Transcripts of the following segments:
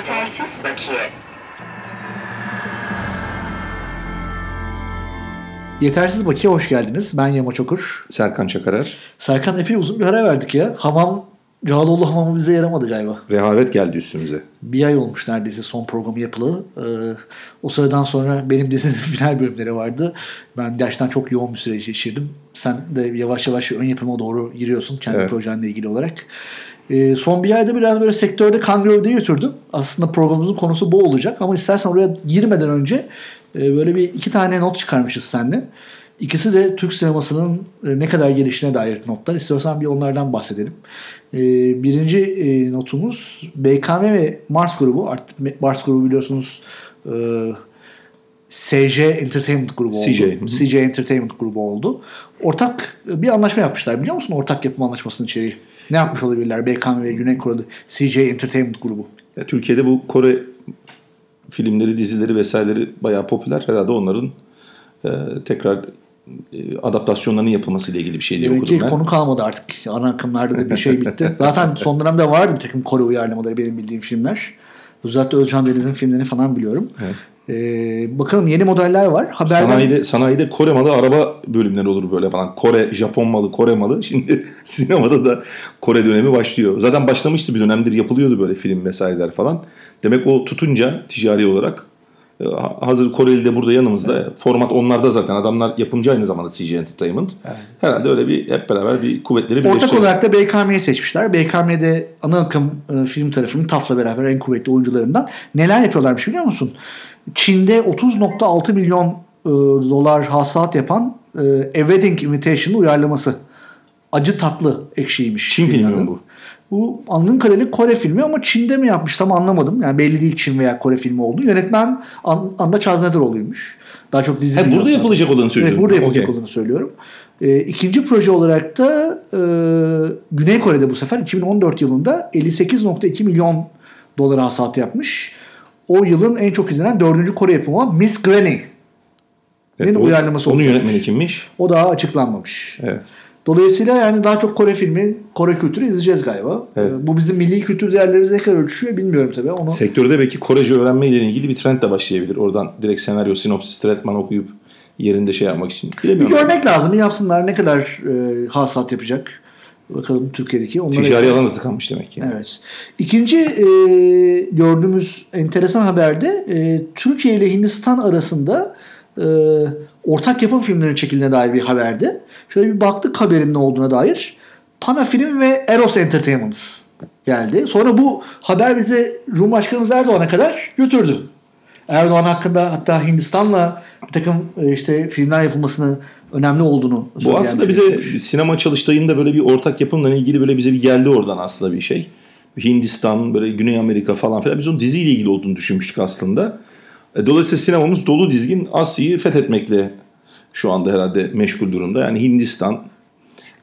Yetersiz bakiye. Yetersiz Bakiye hoş geldiniz. Ben Yama Çokur. Serkan Çakarer. Serkan epey uzun bir ara verdik ya. Hamam, Cağaloğlu hamamı bize yaramadı galiba. Rehavet geldi üstümüze. Bir ay olmuş neredeyse son programı yapılı. Ee, o sıradan sonra benim dizinin final bölümleri vardı. Ben gerçekten çok yoğun bir süreç geçirdim. Sen de yavaş yavaş ön yapıma doğru giriyorsun kendi Evet. projenle ilgili olarak. Ee, son bir ayda biraz böyle sektörde kan gövdeyi götürdüm. Aslında programımızın konusu bu olacak ama istersen oraya girmeden önce e, böyle bir iki tane not çıkarmışız seninle. İkisi de Türk sinemasının e, ne kadar gelişine dair notlar. İstiyorsan bir onlardan bahsedelim. E, birinci notumuz BKM ve Mars grubu. Artık Mars grubu biliyorsunuz SJ Entertainment grubu oldu. CJ. CJ Entertainment grubu oldu. Ortak bir anlaşma yapmışlar. Biliyor musun ortak yapım anlaşmasının içeriği? Ne yapmış olabilirler BKM ve Güney Kore'de CJ Entertainment grubu? Ya, Türkiye'de bu Kore filmleri, dizileri vesaireleri bayağı popüler. Herhalde onların e, tekrar e, adaptasyonlarının yapılmasıyla ilgili bir şey diye Demek okudum ki ben. konu kalmadı artık. Ana akımlarda da bir şey bitti. Zaten son dönemde vardı bir takım Kore uyarlamaları benim bildiğim filmler. Özellikle Özcan Deniz'in filmlerini falan biliyorum. Evet. Ee, bakalım yeni modeller var. Haberden... Sanayide, sanayide Kore malı araba bölümleri olur böyle falan. Kore, Japon malı, Kore malı. Şimdi sinemada da Kore dönemi başlıyor. Zaten başlamıştı bir dönemdir yapılıyordu böyle film vesaireler falan. Demek o tutunca ticari olarak e, ha- hazır Koreli de burada yanımızda. Format onlarda zaten. Adamlar yapımcı aynı zamanda CG Entertainment. Herhalde öyle bir hep beraber bir kuvvetleri Ortak birleştirelim. olarak da BKM'yi seçmişler. BKM'de ana akım e, film tarafının TAF'la beraber en kuvvetli oyuncularından. Neler yapıyorlarmış biliyor musun? Çin'de 30.6 milyon e, dolar hasılat yapan e, A Wedding Invitation uyarlaması. Acı tatlı ekşiymiş. Çin filmi mi bu? Bu anladığım kadarıyla Kore filmi ama Çin'de mi yapmış tam anlamadım. Yani belli değil Çin veya Kore filmi olduğu. Yönetmen An- Anda Chaznederoğlu'ymuş. Daha çok dizi Ha, burada yapılacak olanı söylüyorsun. Evet burada yapılacak Okey. olanı söylüyorum. Ee, ikinci proje olarak da e, Güney Kore'de bu sefer 2014 yılında 58.2 milyon dolar hasat yapmış. O yılın en çok izlenen dördüncü Kore yapımı olan Miss Granny. Evet, o- uyarlaması Onun yönetmeni kimmiş? O daha açıklanmamış. Evet. Dolayısıyla yani daha çok Kore filmi, Kore kültürü izleyeceğiz galiba. Evet. Ee, bu bizim milli kültür değerlerimize ne kadar ölçüşüyor bilmiyorum tabii. Onu Sektörde belki Korece öğrenmeyle ilgili bir trend de başlayabilir. Oradan direkt senaryo, sinopsis, tretman okuyup yerinde şey yapmak için. bir görmek lazım. Yapsınlar ne kadar e, hasat yapacak. Bakalım Türkiye'deki. Onlara Ticari alan da tıkanmış demek ki. Evet. İkinci e, gördüğümüz enteresan haberde e, Türkiye ile Hindistan arasında e, ortak yapım filmlerinin çekildiğine dair bir haberdi. Şöyle bir baktık haberin ne olduğuna dair. Pana Film ve Eros Entertainment geldi. Sonra bu haber bize Cumhurbaşkanımız Erdoğan'a kadar götürdü. Erdoğan hakkında hatta Hindistan'la bir takım e, işte filmler yapılmasını önemli olduğunu Bu aslında bize filmmiş. sinema çalıştayında böyle bir ortak yapımla ilgili böyle bize bir geldi oradan aslında bir şey. Hindistan, böyle Güney Amerika falan filan. Biz onun diziyle ilgili olduğunu düşünmüştük aslında. E, Dolayısıyla sinemamız dolu dizgin Asya'yı fethetmekle şu anda herhalde meşgul durumda. Yani Hindistan,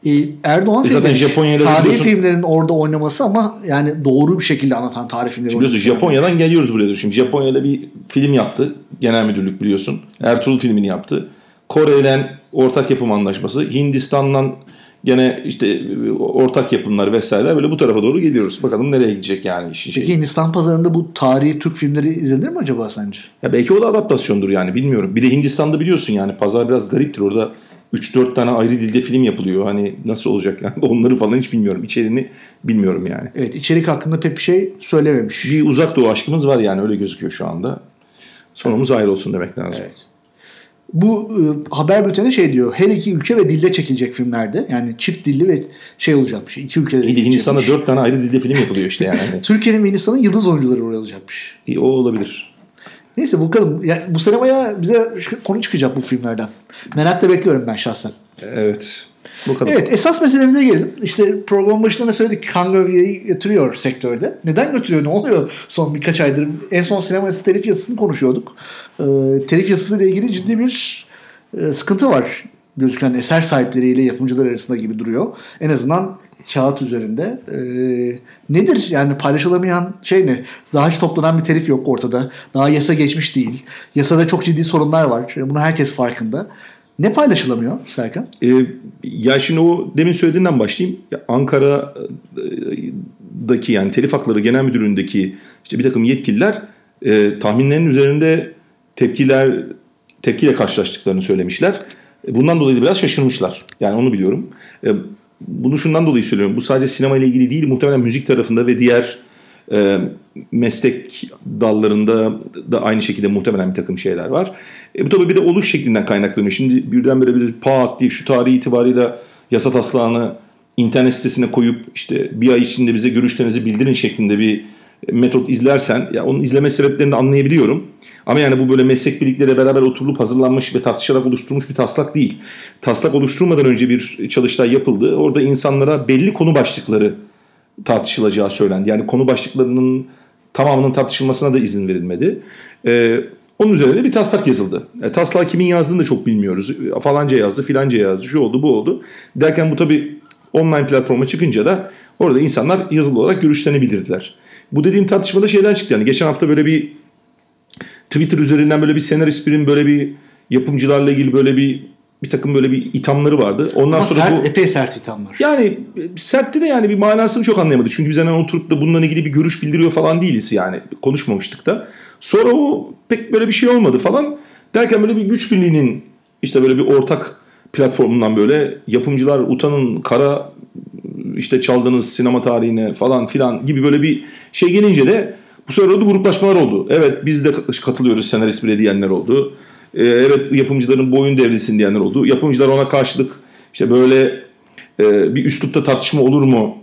Ee, Erdoğan E zaten Japonya'da tarihi biliyorsun- filmlerin orada oynaması ama yani doğru bir şekilde anlatan tarih filmleri Biliyorsun oynaması. Japonya'dan geliyoruz buraya. Şimdi Japonya'da bir film yaptı. Genel müdürlük biliyorsun. Ertuğrul filmini yaptı. Kore ile ortak yapım anlaşması. Hindistan'dan gene işte ortak yapımlar vesaire böyle bu tarafa doğru geliyoruz. Bakalım nereye gidecek yani işin Peki şeyi. Hindistan pazarında bu tarihi Türk filmleri izlenir mi acaba sence? Ya belki o da adaptasyondur yani bilmiyorum. Bir de Hindistan'da biliyorsun yani pazar biraz gariptir. Orada 3-4 tane ayrı dilde film yapılıyor. Hani nasıl olacak yani onları falan hiç bilmiyorum. İçeriğini bilmiyorum yani. Evet içerik hakkında pek bir şey söylememiş. Bir uzak doğu aşkımız var yani öyle gözüküyor şu anda. Sonumuz ayrı olsun demek lazım. Evet. Bu e, haber bülteni şey diyor. Her iki ülke ve dilde çekilecek filmlerde. Yani çift dilli ve şey olacakmış. iki ülkede İyi Hindistan'da dört tane ayrı dilde film yapılıyor işte yani. Türkiye'nin ve Hindistan'ın yıldız oyuncuları oraya alacakmış. iyi, o olabilir. Neyse bakalım. Yani bu sene bayağı bize konu çıkacak bu filmlerden. Merakla bekliyorum ben şahsen. Evet. Bakalım. Evet esas meselemize gelelim. İşte program başında da söyledik Kangavya'yı götürüyor sektörde. Neden götürüyor? Ne oluyor son birkaç aydır? En son sinema telif yasasını konuşuyorduk. Ee, telif yasasıyla ilgili ciddi bir e, sıkıntı var. Gözüken eser sahipleriyle yapımcılar arasında gibi duruyor. En azından kağıt üzerinde. Ee, nedir yani paylaşılamayan şey ne? Daha hiç toplanan bir telif yok ortada. Daha yasa geçmiş değil. Yasada çok ciddi sorunlar var. Bunu herkes farkında. Ne paylaşılamıyor Serkan? Ee, ya şimdi o demin söylediğinden başlayayım. Ya Ankara e, sinemadaki yani telif hakları genel müdürlüğündeki işte bir takım yetkililer e, tahminlerin üzerinde tepkiler tepkiyle karşılaştıklarını söylemişler. E, bundan dolayı da biraz şaşırmışlar. Yani onu biliyorum. E, bunu şundan dolayı söylüyorum. Bu sadece sinema ile ilgili değil. Muhtemelen müzik tarafında ve diğer e, meslek dallarında da aynı şekilde muhtemelen bir takım şeyler var. E, bu tabii bir de oluş şeklinden kaynaklanıyor. Şimdi birdenbire bir pat diye şu tarihi itibarıyla yasa taslağını internet sitesine koyup işte bir ay içinde bize görüşlerinizi bildirin şeklinde bir metot izlersen ya onun izleme sebeplerini anlayabiliyorum. Ama yani bu böyle meslek birlikleriyle beraber oturulup hazırlanmış ve tartışarak oluşturulmuş bir taslak değil. Taslak oluşturmadan önce bir çalıştay yapıldı. Orada insanlara belli konu başlıkları tartışılacağı söylendi. Yani konu başlıklarının tamamının tartışılmasına da izin verilmedi. Ee, onun üzerine bir taslak yazıldı. E, taslağı kimin yazdığını da çok bilmiyoruz. Falanca yazdı, filanca yazdı, şu oldu, bu oldu. Derken bu tabii online platforma çıkınca da orada insanlar yazılı olarak görüşlerini bildirdiler. Bu dediğim tartışmada şeyler çıktı. Yani geçen hafta böyle bir Twitter üzerinden böyle bir senarist birin böyle bir yapımcılarla ilgili böyle bir bir takım böyle bir ithamları vardı. Ondan Ama sonra sert, bu epey sert ithamlar. yani sertti de yani bir manasını çok anlayamadık. Çünkü biz hemen oturup da bununla ilgili bir görüş bildiriyor falan değiliz yani. Konuşmamıştık da. Sonra o pek böyle bir şey olmadı falan. Derken böyle bir güç birliğinin işte böyle bir ortak platformundan böyle yapımcılar utanın kara işte çaldığınız sinema tarihine falan filan gibi böyle bir şey gelince de bu sefer orada gruplaşmalar oldu. Evet biz de katılıyoruz senarist bile diyenler oldu. Ee, evet yapımcıların boyun devrilsin diyenler oldu. Yapımcılar ona karşılık işte böyle e, bir üslupta tartışma olur mu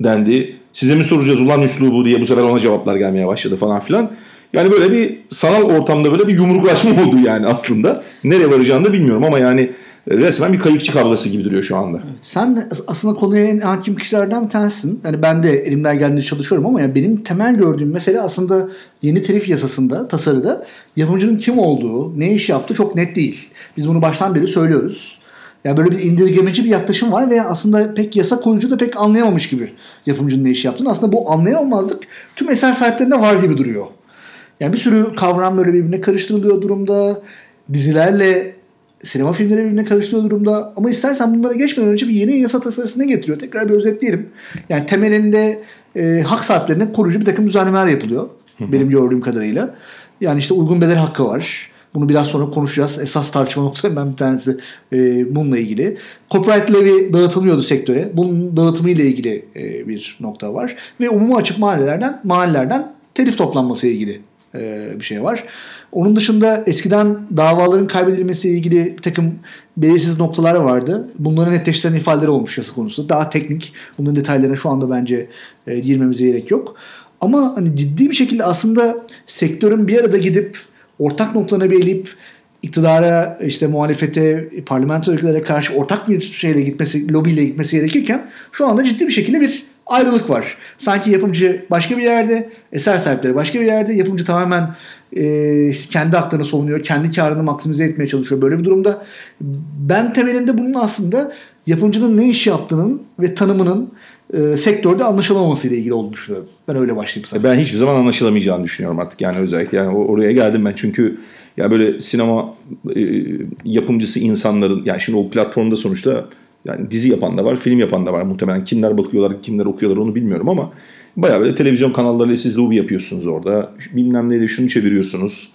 dendi. Size mi soracağız ulan üslubu diye bu sefer ona cevaplar gelmeye başladı falan filan. Yani böyle bir sanal ortamda böyle bir yumruklaşma oldu yani aslında. Nereye varacağını da bilmiyorum ama yani resmen bir kayıkçı kavgası gibi duruyor şu anda. Sen de aslında konuya en hakim kişilerden bir tanesisin. Yani ben de elimden geldiğince çalışıyorum ama yani benim temel gördüğüm mesele aslında yeni telif yasasında, tasarıda yapımcının kim olduğu, ne iş yaptığı çok net değil. Biz bunu baştan beri söylüyoruz. Yani böyle bir indirgemeci bir yaklaşım var ve aslında pek yasa koyucu da pek anlayamamış gibi yapımcının ne iş yaptığını. Aslında bu anlayamamazlık tüm eser sahiplerinde var gibi duruyor. Yani bir sürü kavram böyle birbirine karıştırılıyor durumda. Dizilerle sinema filmleri birbirine karıştırıyor durumda. Ama istersen bunlara geçmeden önce bir yeni yasa tasarısı ne getiriyor? Tekrar bir özetleyelim. Yani temelinde e, hak sahiplerine koruyucu bir takım düzenlemeler yapılıyor. Benim gördüğüm kadarıyla. Yani işte uygun bedel hakkı var. Bunu biraz sonra konuşacağız. Esas tartışma noktalarından bir tanesi e, bununla ilgili. Copyright levy dağıtılıyordu sektöre. Bunun dağıtımı ile ilgili e, bir nokta var. Ve umuma açık mahallelerden, mahallelerden telif toplanması ile ilgili e, bir şey var. Onun dışında eskiden davaların kaybedilmesiyle ilgili bir takım belirsiz noktalar vardı. Bunların netleştiren ifadeleri olmuş yasa konusu. Daha teknik. Bunun detaylarına şu anda bence e, girmemize gerek yok. Ama hani ciddi bir şekilde aslında sektörün bir arada gidip ortak noktalarına belirleyip iktidara, işte muhalefete, parlamento ülkelere karşı ortak bir şeyle gitmesi, lobiyle gitmesi gerekirken şu anda ciddi bir şekilde bir ayrılık var. Sanki yapımcı başka bir yerde, eser sahipleri başka bir yerde. Yapımcı tamamen e, kendi haklarını savunuyor, kendi karını maksimize etmeye çalışıyor. Böyle bir durumda ben temelinde bunun aslında yapımcının ne iş yaptığının ve tanımının e, sektörde anlaşılamaması ile ilgili olduğunu düşünüyorum. Ben öyle başlayayım sana. Ben hiçbir zaman anlaşılamayacağını düşünüyorum artık yani özellikle yani oraya geldim ben çünkü ya böyle sinema e, yapımcısı insanların yani şimdi o platformda sonuçta yani dizi yapan da var, film yapan da var muhtemelen. Kimler bakıyorlar, kimler okuyorlar onu bilmiyorum ama bayağı böyle televizyon kanallarıyla siz lobby yapıyorsunuz orada. Bilmem neyle şunu çeviriyorsunuz.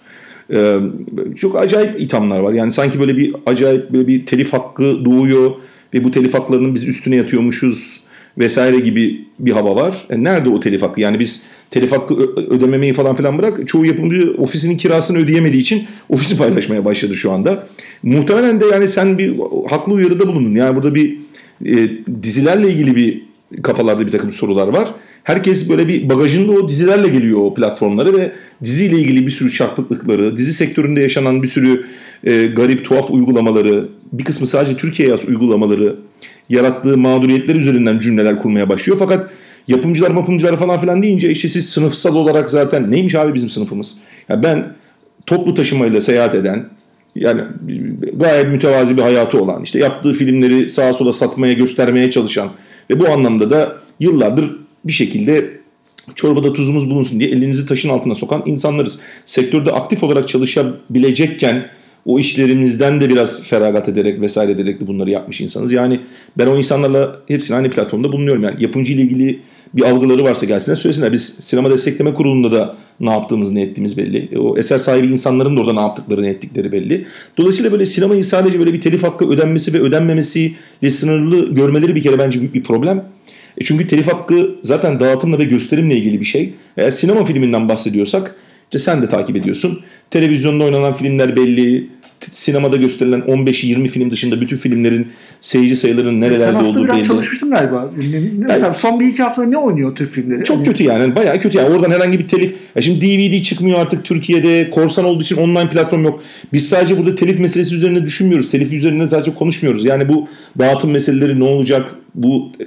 Ee, çok acayip ithamlar var. Yani sanki böyle bir acayip böyle bir telif hakkı doğuyor ve bu telif haklarının biz üstüne yatıyormuşuz vesaire gibi bir hava var. E nerede o telif hakkı? Yani biz telif hakkı ödememeyi falan filan bırak. Çoğu yapımcı ofisinin kirasını ödeyemediği için ofisi paylaşmaya başladı şu anda. Muhtemelen de yani sen bir haklı uyarıda bulundun. Yani burada bir e, dizilerle ilgili bir kafalarda bir takım sorular var. Herkes böyle bir bagajında o dizilerle geliyor o platformlara ve diziyle ilgili bir sürü çarpıklıkları, dizi sektöründe yaşanan bir sürü e, garip tuhaf uygulamaları, bir kısmı sadece Türkiye'ye yaz uygulamaları, yarattığı mağduriyetler üzerinden cümleler kurmaya başlıyor. Fakat yapımcılar yapımcılar falan filan deyince işte siz sınıfsal olarak zaten neymiş abi bizim sınıfımız? Yani ben toplu taşımayla seyahat eden yani gayet mütevazi bir hayatı olan işte yaptığı filmleri sağa sola satmaya göstermeye çalışan ve bu anlamda da yıllardır bir şekilde çorbada tuzumuz bulunsun diye elinizi taşın altına sokan insanlarız. Sektörde aktif olarak çalışabilecekken o işlerimizden de biraz feragat ederek vesaire ederek de bunları yapmış insanız. Yani ben o insanlarla hepsini aynı platformda bulunuyorum. Yani yapımcı ile ilgili bir algıları varsa gelsinler söylesinler. Biz sinema destekleme kurulunda da ne yaptığımız ne ettiğimiz belli. O eser sahibi insanların da orada ne yaptıkları ne ettikleri belli. Dolayısıyla böyle sinemayı sadece böyle bir telif hakkı ödenmesi ve ödenmemesiyle sınırlı görmeleri bir kere bence büyük bir problem. E çünkü telif hakkı zaten dağıtımla ve gösterimle ilgili bir şey. Eğer sinema filminden bahsediyorsak işte sen de takip ediyorsun. Televizyonda oynanan filmler belli. Sinemada gösterilen 15-20 film dışında bütün filmlerin seyirci sayılarının nerelerde Sen aslında olduğu biraz belli. çalışmıştın galiba. Mesela son bir iki haftada ne oynuyor Türk filmleri? Çok Hani- kötü yani. Bayağı kötü yani. Oradan herhangi bir telif. Ya şimdi DVD çıkmıyor artık Türkiye'de. Korsan olduğu için online platform yok. Biz sadece burada telif meselesi üzerine düşünmüyoruz. Telif üzerine sadece konuşmuyoruz. Yani bu dağıtım meseleleri ne olacak? Bu e,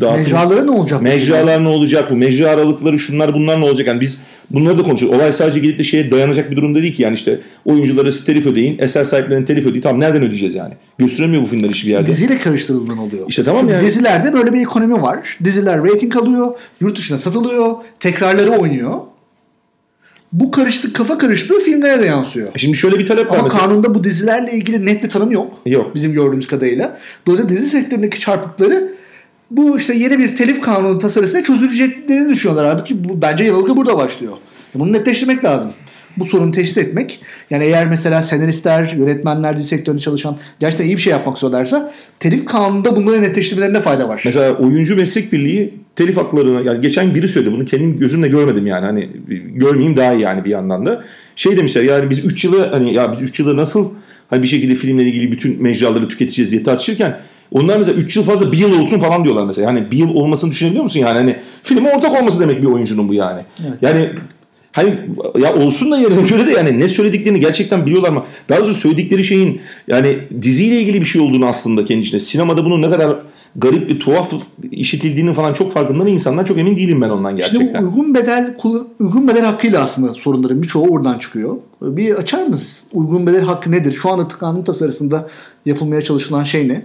dağıtım Mecralara ne olacak? Mecralar ne olacak? Bu mecra aralıkları şunlar bunlar ne olacak? Yani biz bunları da konuşuyoruz. Olay sadece gidip de şeye dayanacak bir durumda değil ki. Yani işte oyunculara telif ödeyin, eser sahiplerine telif ödeyin. Tamam nereden ödeyeceğiz yani? Gösteremiyor bu filmler hiçbir yerde. Diziyle karıştırıldığından oluyor. İşte tamam Çünkü yani. Dizilerde böyle bir ekonomi var. Diziler reyting alıyor, yurt dışına satılıyor, tekrarları oynuyor. Bu karıştık, kafa karıştığı filmlere de yansıyor. Şimdi şöyle bir talep var Ama mesela. kanunda bu dizilerle ilgili net bir tanım yok. Yok. Bizim gördüğümüz kadarıyla. Dolayısıyla dizi sektöründeki çarpıkları bu işte yeni bir telif kanunu tasarısıyla çözüleceklerini düşünüyorlar. Halbuki bu, bence yanılgı burada başlıyor. Bunu netleştirmek lazım. Bu sorunu teşhis etmek. Yani eğer mesela senaristler, yönetmenler, dizi sektöründe çalışan gerçekten iyi bir şey yapmak istiyorlarsa telif kanununda bunları netleştirmelerinde fayda var. Mesela oyuncu meslek birliği telif haklarını yani geçen biri söyledi bunu kendim gözümle görmedim yani hani görmeyeyim daha iyi yani bir yandan da. Şey demişler yani biz 3 yılı hani ya biz 3 yılı nasıl hani bir şekilde filmle ilgili bütün mecraları tüketeceğiz diye tartışırken onlar mesela 3 yıl fazla bir yıl olsun falan diyorlar mesela. Yani bir yıl olmasını düşünebiliyor musun yani hani filme ortak olması demek bir oyuncunun bu yani. Yani Hani ya olsun da yerine göre de yani ne söylediklerini gerçekten biliyorlar mı? Daha doğrusu söyledikleri şeyin yani diziyle ilgili bir şey olduğunu aslında kendi içinde. Sinemada bunun ne kadar garip bir tuhaf işitildiğini falan çok farkında mı insanlar çok emin değilim ben ondan Şimdi gerçekten. bu uygun bedel uygun bedel hakkıyla aslında sorunların birçoğu oradan çıkıyor. Bir açar mısınız? Uygun bedel hakkı nedir? Şu anda kanun tasarısında yapılmaya çalışılan şey ne?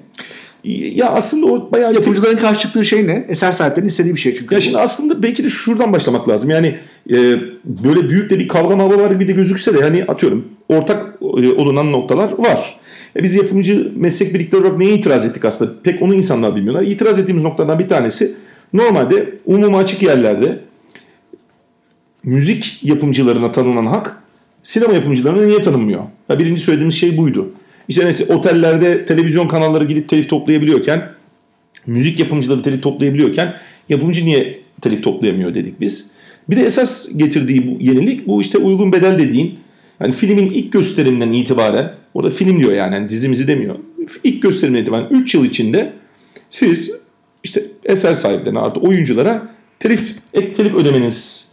Ya aslında o bayağı Yapımcıların karşı çıktığı şey ne? Eser sahiplerinin istediği bir şey çünkü. Ya şimdi aslında belki de şuradan başlamak lazım. Yani e, böyle büyük de bir kavga mavga var gibi de gözükse de hani atıyorum ortak e, olunan noktalar var. E, biz yapımcı meslek birlikleri olarak neye itiraz ettik aslında? Pek onu insanlar bilmiyorlar. İtiraz ettiğimiz noktadan bir tanesi normalde umuma açık yerlerde müzik yapımcılarına tanınan hak sinema yapımcılarına niye tanınmıyor? Ya birinci söylediğimiz şey buydu. İşte mesela otellerde televizyon kanalları gidip telif toplayabiliyorken müzik yapımcıları telif toplayabiliyorken yapımcı niye telif toplayamıyor dedik biz. Bir de esas getirdiği bu yenilik bu işte uygun bedel dediğin yani filmin ilk gösteriminden itibaren orada film diyor yani, yani dizimizi demiyor. İlk gösterimden itibaren 3 yıl içinde siz işte eser sahiplerine artı oyunculara telif ek telif ödemeniz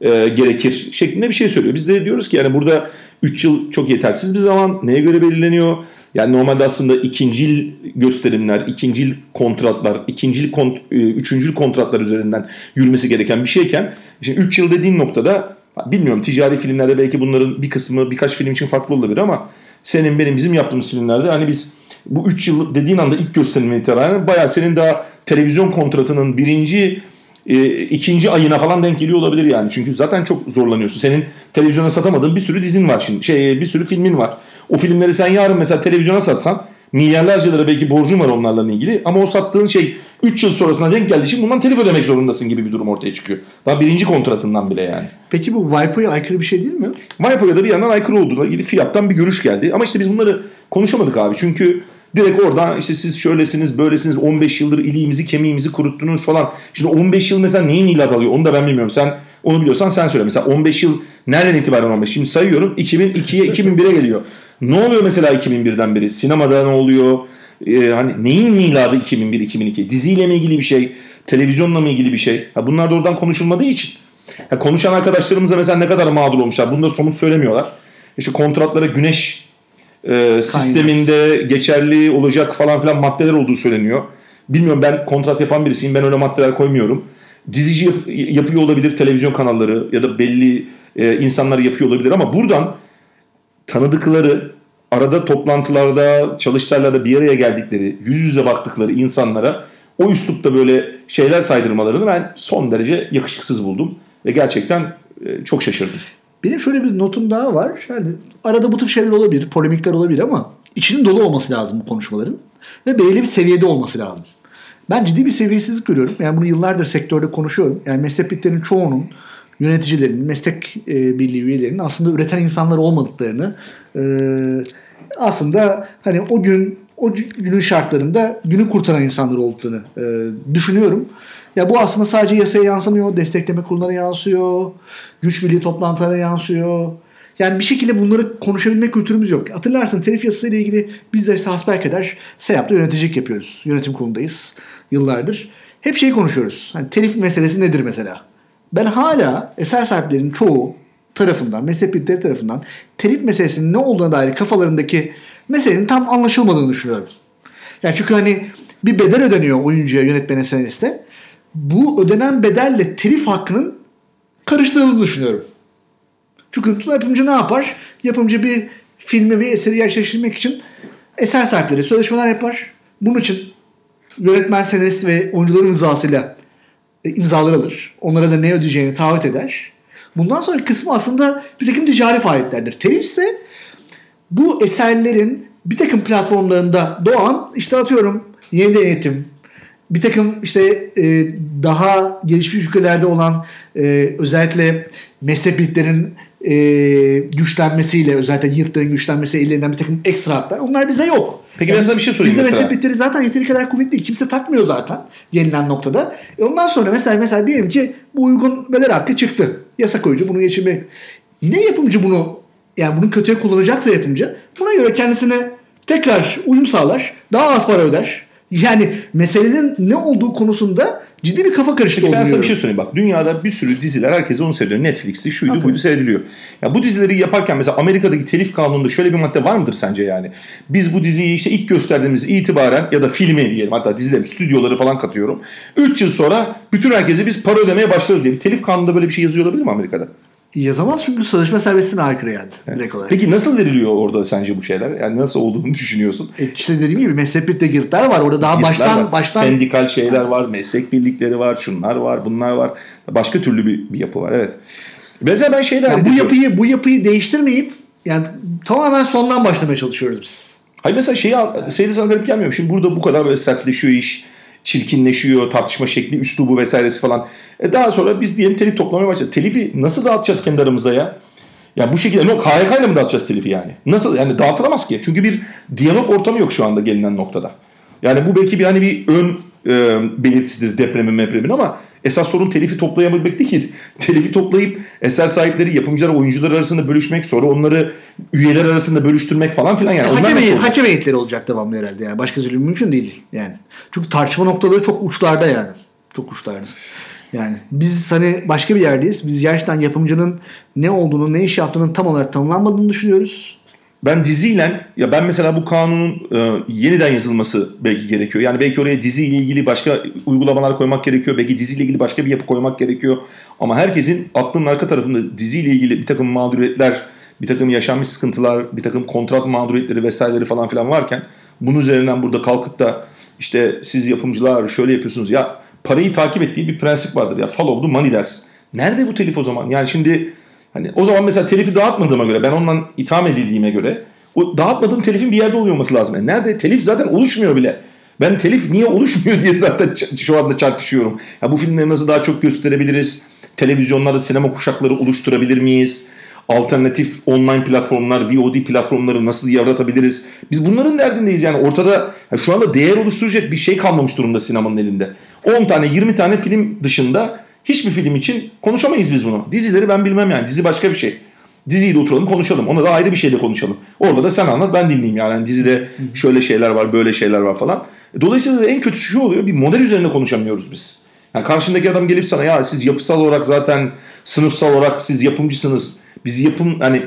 e, gerekir şeklinde bir şey söylüyor. Biz de diyoruz ki yani burada 3 yıl çok yetersiz bir zaman. Neye göre belirleniyor? Yani normalde aslında ikincil gösterimler, ikincil kontratlar, ikincil kont, e, üçüncül kontratlar üzerinden yürümesi gereken bir şeyken şimdi 3 yıl dediğin noktada bilmiyorum ticari filmlerde belki bunların bir kısmı birkaç film için farklı olabilir ama senin benim bizim yaptığımız filmlerde hani biz bu 3 yıl dediğin anda ilk gösterimden itibaren bayağı senin daha televizyon kontratının birinci e, ikinci ayına falan denk geliyor olabilir yani. Çünkü zaten çok zorlanıyorsun. Senin televizyona satamadığın bir sürü dizin var şimdi. Şey bir sürü filmin var. O filmleri sen yarın mesela televizyona satsan milyarlarca lira belki borcun var onlarla ilgili ama o sattığın şey 3 yıl sonrasına denk geldiği için bundan telif ödemek zorundasın gibi bir durum ortaya çıkıyor. Daha birinci kontratından bile yani. Peki bu WIPO'ya aykırı bir şey değil mi? WIPO'ya da bir yandan aykırı olduğuna ilgili fiyattan bir görüş geldi. Ama işte biz bunları konuşamadık abi. Çünkü direkt oradan işte siz şöylesiniz böylesiniz 15 yıldır iliğimizi kemiğimizi kuruttunuz falan. Şimdi 15 yıl mesela neyin milat alıyor onu da ben bilmiyorum. Sen onu biliyorsan sen söyle. Mesela 15 yıl nereden itibaren 15? Şimdi sayıyorum 2002'ye 2001'e geliyor. Ne oluyor mesela 2001'den beri? Sinemada ne oluyor? Ee, hani neyin miladı 2001-2002? Diziyle mi ilgili bir şey? Televizyonla mı ilgili bir şey? Ha, bunlar da oradan konuşulmadığı için. Ha, konuşan arkadaşlarımıza mesela ne kadar mağdur olmuşlar. Bunu da somut söylemiyorlar. İşte kontratlara güneş e, sisteminde geçerli olacak falan filan maddeler olduğu söyleniyor. Bilmiyorum ben kontrat yapan birisiyim. Ben öyle maddeler koymuyorum. Dizici yap- yapıyor olabilir televizyon kanalları ya da belli e, insanlar yapıyor olabilir ama buradan tanıdıkları arada toplantılarda, çalıştaylarda bir araya geldikleri, yüz yüze baktıkları insanlara o üslupta böyle şeyler saydırmalarını ben son derece yakışıksız buldum ve gerçekten e, çok şaşırdım. Benim şöyle bir notum daha var. Yani arada bu tip şeyler olabilir, polemikler olabilir ama içinin dolu olması lazım bu konuşmaların ve belirli bir seviyede olması lazım. Ben ciddi bir seviyesizlik görüyorum. Yani bunu yıllardır sektörde konuşuyorum. Yani meslek birliklerinin çoğunun yöneticilerin, meslek e, birliği üyelerinin aslında üreten insanlar olmadıklarını e, aslında hani o gün o günün şartlarında günü kurtaran insanlar olduklarını e, düşünüyorum. Ya bu aslında sadece yasaya yansımıyor, destekleme kuruluna yansıyor, güç birliği toplantılarına yansıyor. Yani bir şekilde bunları konuşabilme kültürümüz yok. Hatırlarsın telif yasası ile ilgili biz de işte hasbelkader SEAP'ta yöneticilik yapıyoruz. Yönetim kurulundayız yıllardır. Hep şeyi konuşuyoruz. Hani telif meselesi nedir mesela? Ben hala eser sahiplerinin çoğu tarafından, meslek birlikleri tarafından telif meselesinin ne olduğuna dair kafalarındaki meselenin tam anlaşılmadığını düşünüyorum. Yani çünkü hani bir bedel ödeniyor oyuncuya, yönetmene, senariste. Bu ödenen bedelle telif hakkının karıştırıldığını düşünüyorum. Çünkü yapımcı ne yapar? Yapımcı bir filmi bir eseri gerçekleştirmek için eser sahipleri sözleşmeler yapar. Bunun için yönetmen, senarist ve oyuncuların imzasıyla e, imzalar alır. Onlara da ne ödeyeceğini taahhüt eder. Bundan sonra kısmı aslında bir takım ticari faaliyetlerdir. Telif ise bu eserlerin bir takım platformlarında doğan işte atıyorum yeni eğitim, bir takım işte e, daha gelişmiş ülkelerde olan e, özellikle meslek birliklerinin e, güçlenmesiyle özellikle yurtların güçlenmesiyle ellerinden bir takım ekstra haklar onlar bizde yok. Peki yani, ben sana bir şey sorayım bizde mesela. meslek birlikleri zaten yeteri kadar kuvvetli. Kimse takmıyor zaten gelinen noktada. E ondan sonra mesela mesela diyelim ki bu uygun bedel hakkı çıktı. Yasa koyucu bunu geçirmek. Yine yapımcı bunu yani bunu kötüye kullanacaksa yapımcı buna göre kendisine tekrar uyum sağlar. Daha az para öder. Yani meselenin ne olduğu konusunda ciddi bir kafa karışıklığı Ben sana oluyor. bir şey söyleyeyim bak. Dünyada bir sürü diziler herkes onu seyrediyor. Netflix'ti, şuydu, Okay. buydu seyrediliyor. Ya bu dizileri yaparken mesela Amerika'daki telif kanununda şöyle bir madde var mıdır sence yani? Biz bu diziyi işte ilk gösterdiğimiz itibaren ya da filmi diyelim hatta dizileri, stüdyoları falan katıyorum. 3 yıl sonra bütün herkese biz para ödemeye başlarız diye bir telif kanununda böyle bir şey yazıyor olabilir mi Amerika'da? Yazamaz çünkü sözleşme serbestliğine aykırı yani direkt olarak. Peki nasıl veriliyor orada sence bu şeyler? Yani nasıl olduğunu düşünüyorsun? E işte dediğim gibi meslek birlikte girtler var. Orada daha Girdiler baştan var. baştan Sendikal şeyler var, meslek birlikleri var, şunlar var, bunlar var. Başka türlü bir, bir yapı var evet. Mesela ben şeyler Ya bu yapıyı bu yapıyı değiştirmeyip yani tamamen sondan başlamaya çalışıyoruz biz. Hayır mesela şeyi seyri sana garip gelmiyor. Şimdi burada bu kadar böyle sertleşiyor iş. Çirkinleşiyor, tartışma şekli, üslubu vesairesi falan. E daha sonra biz diyelim telif toplamaya başladık. Telifi nasıl dağıtacağız kendi aramızda ya? Ya bu şekilde no KYK ile mi dağıtacağız telifi yani? Nasıl yani dağıtılamaz ki. Çünkü bir diyalog ortamı yok şu anda gelinen noktada. Yani bu belki bir hani bir ön e, belirtisidir depremin mepremin ama esas sorun telifi toplayabilmek değil ki. Telifi toplayıp eser sahipleri, yapımcılar, oyuncular arasında bölüşmek, sonra onları üyeler arasında bölüştürmek falan filan yani. Onlar hakem, olacak? hakem heyetleri olacak devamlı herhalde yani. Başka türlü mümkün değil yani. Çünkü tartışma noktaları çok uçlarda yani. Çok uçlarda. Yani biz hani başka bir yerdeyiz. Biz gerçekten yapımcının ne olduğunu, ne iş yaptığının tam olarak tanımlanmadığını düşünüyoruz. Ben diziyle ya ben mesela bu kanunun e, yeniden yazılması belki gerekiyor. Yani belki oraya diziyle ilgili başka uygulamalar koymak gerekiyor. Belki diziyle ilgili başka bir yapı koymak gerekiyor. Ama herkesin aklının arka tarafında diziyle ilgili bir takım mağduriyetler, bir takım yaşanmış sıkıntılar, bir takım kontrat mağduriyetleri vesaireleri falan filan varken bunun üzerinden burada kalkıp da işte siz yapımcılar şöyle yapıyorsunuz ya parayı takip ettiği bir prensip vardır ya follow the money dersin. Nerede bu telif o zaman? Yani şimdi Hani o zaman mesela telifi dağıtmadığıma göre ben ondan itham edildiğime göre o dağıtmadığım telifin bir yerde oluyor olması lazım. E nerede? Telif zaten oluşmuyor bile. Ben telif niye oluşmuyor diye zaten şu anda çarpışıyorum. Ya bu filmleri nasıl daha çok gösterebiliriz? Televizyonlarda sinema kuşakları oluşturabilir miyiz? Alternatif online platformlar, VOD platformları nasıl yaratabiliriz? Biz bunların derdindeyiz yani ortada ya şu anda değer oluşturacak bir şey kalmamış durumda sinemanın elinde. 10 tane 20 tane film dışında hiçbir film için konuşamayız biz bunu. Dizileri ben bilmem yani dizi başka bir şey. Diziyi de oturalım konuşalım. Ona da ayrı bir şeyle konuşalım. Orada da sen anlat ben dinleyeyim yani. yani dizide şöyle şeyler var böyle şeyler var falan. E, Dolayısıyla da en kötüsü şu oluyor bir model üzerine konuşamıyoruz biz. Yani karşındaki adam gelip sana ya siz yapısal olarak zaten sınıfsal olarak siz yapımcısınız. Biz yapım hani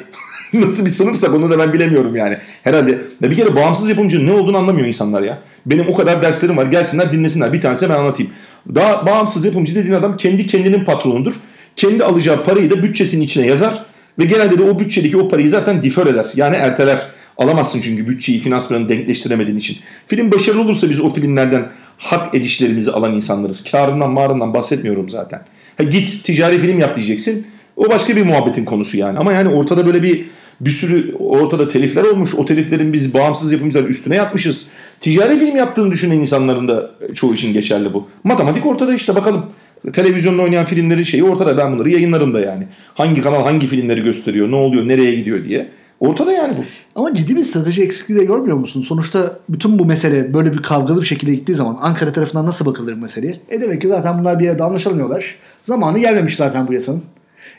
nasıl bir sınıfsak onu da ben bilemiyorum yani. Herhalde ya bir kere bağımsız yapımcının ne olduğunu anlamıyor insanlar ya. Benim o kadar derslerim var gelsinler dinlesinler bir tanesi ben anlatayım. Daha bağımsız yapımcı dediğin adam kendi kendinin patronudur. Kendi alacağı parayı da bütçesinin içine yazar ve genelde de o bütçedeki o parayı zaten difer eder. Yani erteler. Alamazsın çünkü bütçeyi, finans planını denkleştiremediğin için. Film başarılı olursa biz o filmlerden hak edişlerimizi alan insanlarız. Karından mağrından bahsetmiyorum zaten. Ha, git ticari film yap diyeceksin. O başka bir muhabbetin konusu yani. Ama yani ortada böyle bir Bir sürü ortada telifler olmuş. O teliflerin biz bağımsız yapımcılar üstüne yatmışız. Ticari film yaptığını düşünen insanların da çoğu için geçerli bu. Matematik ortada işte bakalım. Televizyonda oynayan filmlerin şeyi ortada. Ben bunları yayınlarım da yani. Hangi kanal hangi filmleri gösteriyor, ne oluyor, nereye gidiyor diye. Ortada yani bu. Ama ciddi bir strateji eksikliği de görmüyor musun? Sonuçta bütün bu mesele böyle bir kavgalı bir şekilde gittiği zaman Ankara tarafından nasıl bakılır bu meseleye? E demek ki zaten bunlar bir yerde anlaşamıyorlar. Zamanı gelmemiş zaten bu yasanın.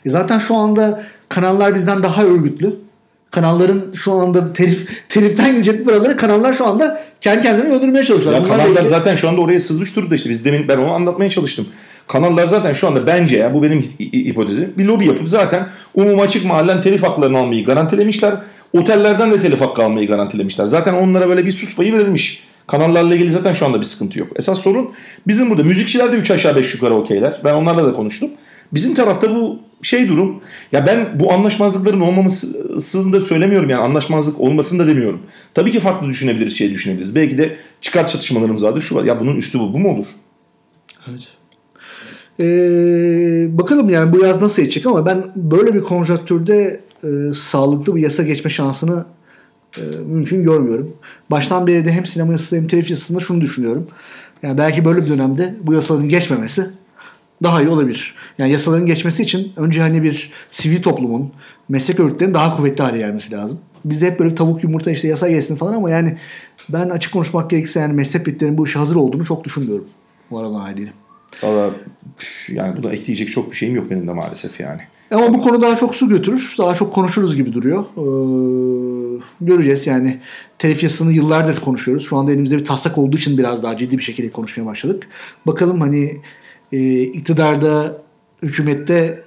E zaten şu anda kanallar bizden daha örgütlü. Kanalların şu anda telif, teliften gelecek paraları kanallar şu anda kendi kendilerini öldürmeye çalışıyorlar. Ya kanallar ilgili- zaten şu anda oraya sızmış durumda işte. Biz demin ben onu anlatmaya çalıştım. Kanallar zaten şu anda bence ya bu benim hi- hi- hipotezim. Bir lobi yapıp zaten umum açık mahallen telif haklarını almayı garantilemişler. Otellerden de telif hakkı almayı garantilemişler. Zaten onlara böyle bir sus payı verilmiş. Kanallarla ilgili zaten şu anda bir sıkıntı yok. Esas sorun bizim burada müzikçiler de 3 aşağı 5 yukarı okeyler. Ben onlarla da konuştum. Bizim tarafta bu şey durum. Ya ben bu anlaşmazlıkların olmamasını da söylemiyorum yani anlaşmazlık olmasını da demiyorum. Tabii ki farklı düşünebiliriz, şey düşünebiliriz. Belki de çıkar çatışmalarımız vardır. Şu var. Ya bunun üstü bu, bu mu olur? Evet. Ee, bakalım yani bu yaz nasıl geçecek ama ben böyle bir konjonktürde e, sağlıklı bir yasa geçme şansını e, mümkün görmüyorum. Baştan beri de hem sinema yasası hem telif yasasında şunu düşünüyorum. Yani belki böyle bir dönemde bu yasaların geçmemesi daha iyi olabilir. Yani yasaların geçmesi için önce hani bir sivil toplumun, meslek örgütlerinin daha kuvvetli hale gelmesi lazım. Bizde hep böyle tavuk yumurta işte yasa geçsin falan ama yani ben açık konuşmak gerekirse yani meslek örgütlerinin bu işe hazır olduğunu çok düşünmüyorum. Bu aralar haliyle. Valla yani buna ekleyecek çok bir şeyim yok benim de maalesef yani. Ama bu konu daha çok su götürür. Daha çok konuşuruz gibi duruyor. Ee, göreceğiz yani. Telif yasasını yıllardır konuşuyoruz. Şu anda elimizde bir taslak olduğu için biraz daha ciddi bir şekilde konuşmaya başladık. Bakalım hani e, iktidarda, hükümette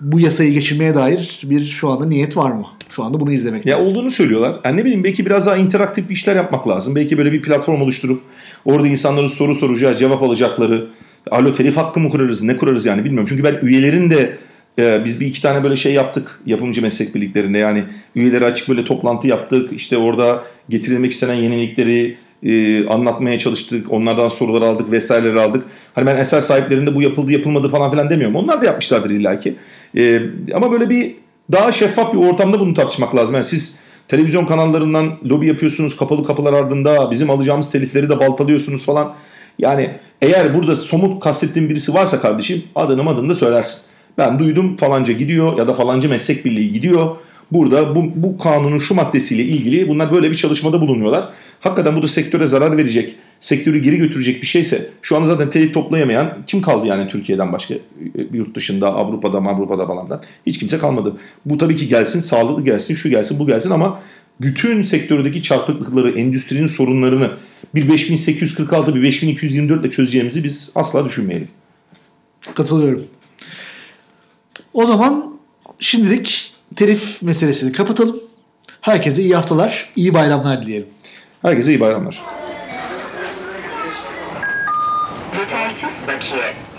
bu yasayı geçirmeye dair bir şu anda niyet var mı? Şu anda bunu izlemek Ya lazım. olduğunu söylüyorlar. Yani ne bileyim belki biraz daha interaktif bir işler yapmak lazım. Belki böyle bir platform oluşturup orada insanların soru soracağı, cevap alacakları. Alo telif hakkı mı kurarız, ne kurarız yani bilmiyorum. Çünkü ben üyelerin de e, biz bir iki tane böyle şey yaptık yapımcı meslek birliklerinde. Yani üyeleri açık böyle toplantı yaptık. İşte orada getirilmek istenen yenilikleri e, anlatmaya çalıştık. Onlardan sorular aldık vesaireleri aldık. Hani ben eser sahiplerinde bu yapıldı yapılmadı falan filan demiyorum. Onlar da yapmışlardır illaki. E, ama böyle bir daha şeffaf bir ortamda bunu tartışmak lazım. Yani siz televizyon kanallarından lobi yapıyorsunuz kapalı kapılar ardında bizim alacağımız telifleri de baltalıyorsunuz falan. Yani eğer burada somut kastettiğin birisi varsa kardeşim adını adını da söylersin. Ben duydum falanca gidiyor ya da falanca meslek birliği gidiyor. Burada bu, bu kanunun şu maddesiyle ilgili bunlar böyle bir çalışmada bulunuyorlar. Hakikaten bu da sektöre zarar verecek, sektörü geri götürecek bir şeyse şu an zaten telif toplayamayan kim kaldı yani Türkiye'den başka e, yurt dışında Avrupa'da Avrupa'da falandan hiç kimse kalmadı. Bu tabii ki gelsin sağlıklı gelsin şu gelsin bu gelsin ama bütün sektördeki çarpıklıkları endüstrinin sorunlarını bir 5846 bir 5224 ile çözeceğimizi biz asla düşünmeyelim. Katılıyorum. O zaman şimdilik telif meselesini kapatalım. Herkese iyi haftalar, iyi bayramlar dileyelim. Herkese iyi bayramlar. Yetersiz bakiye.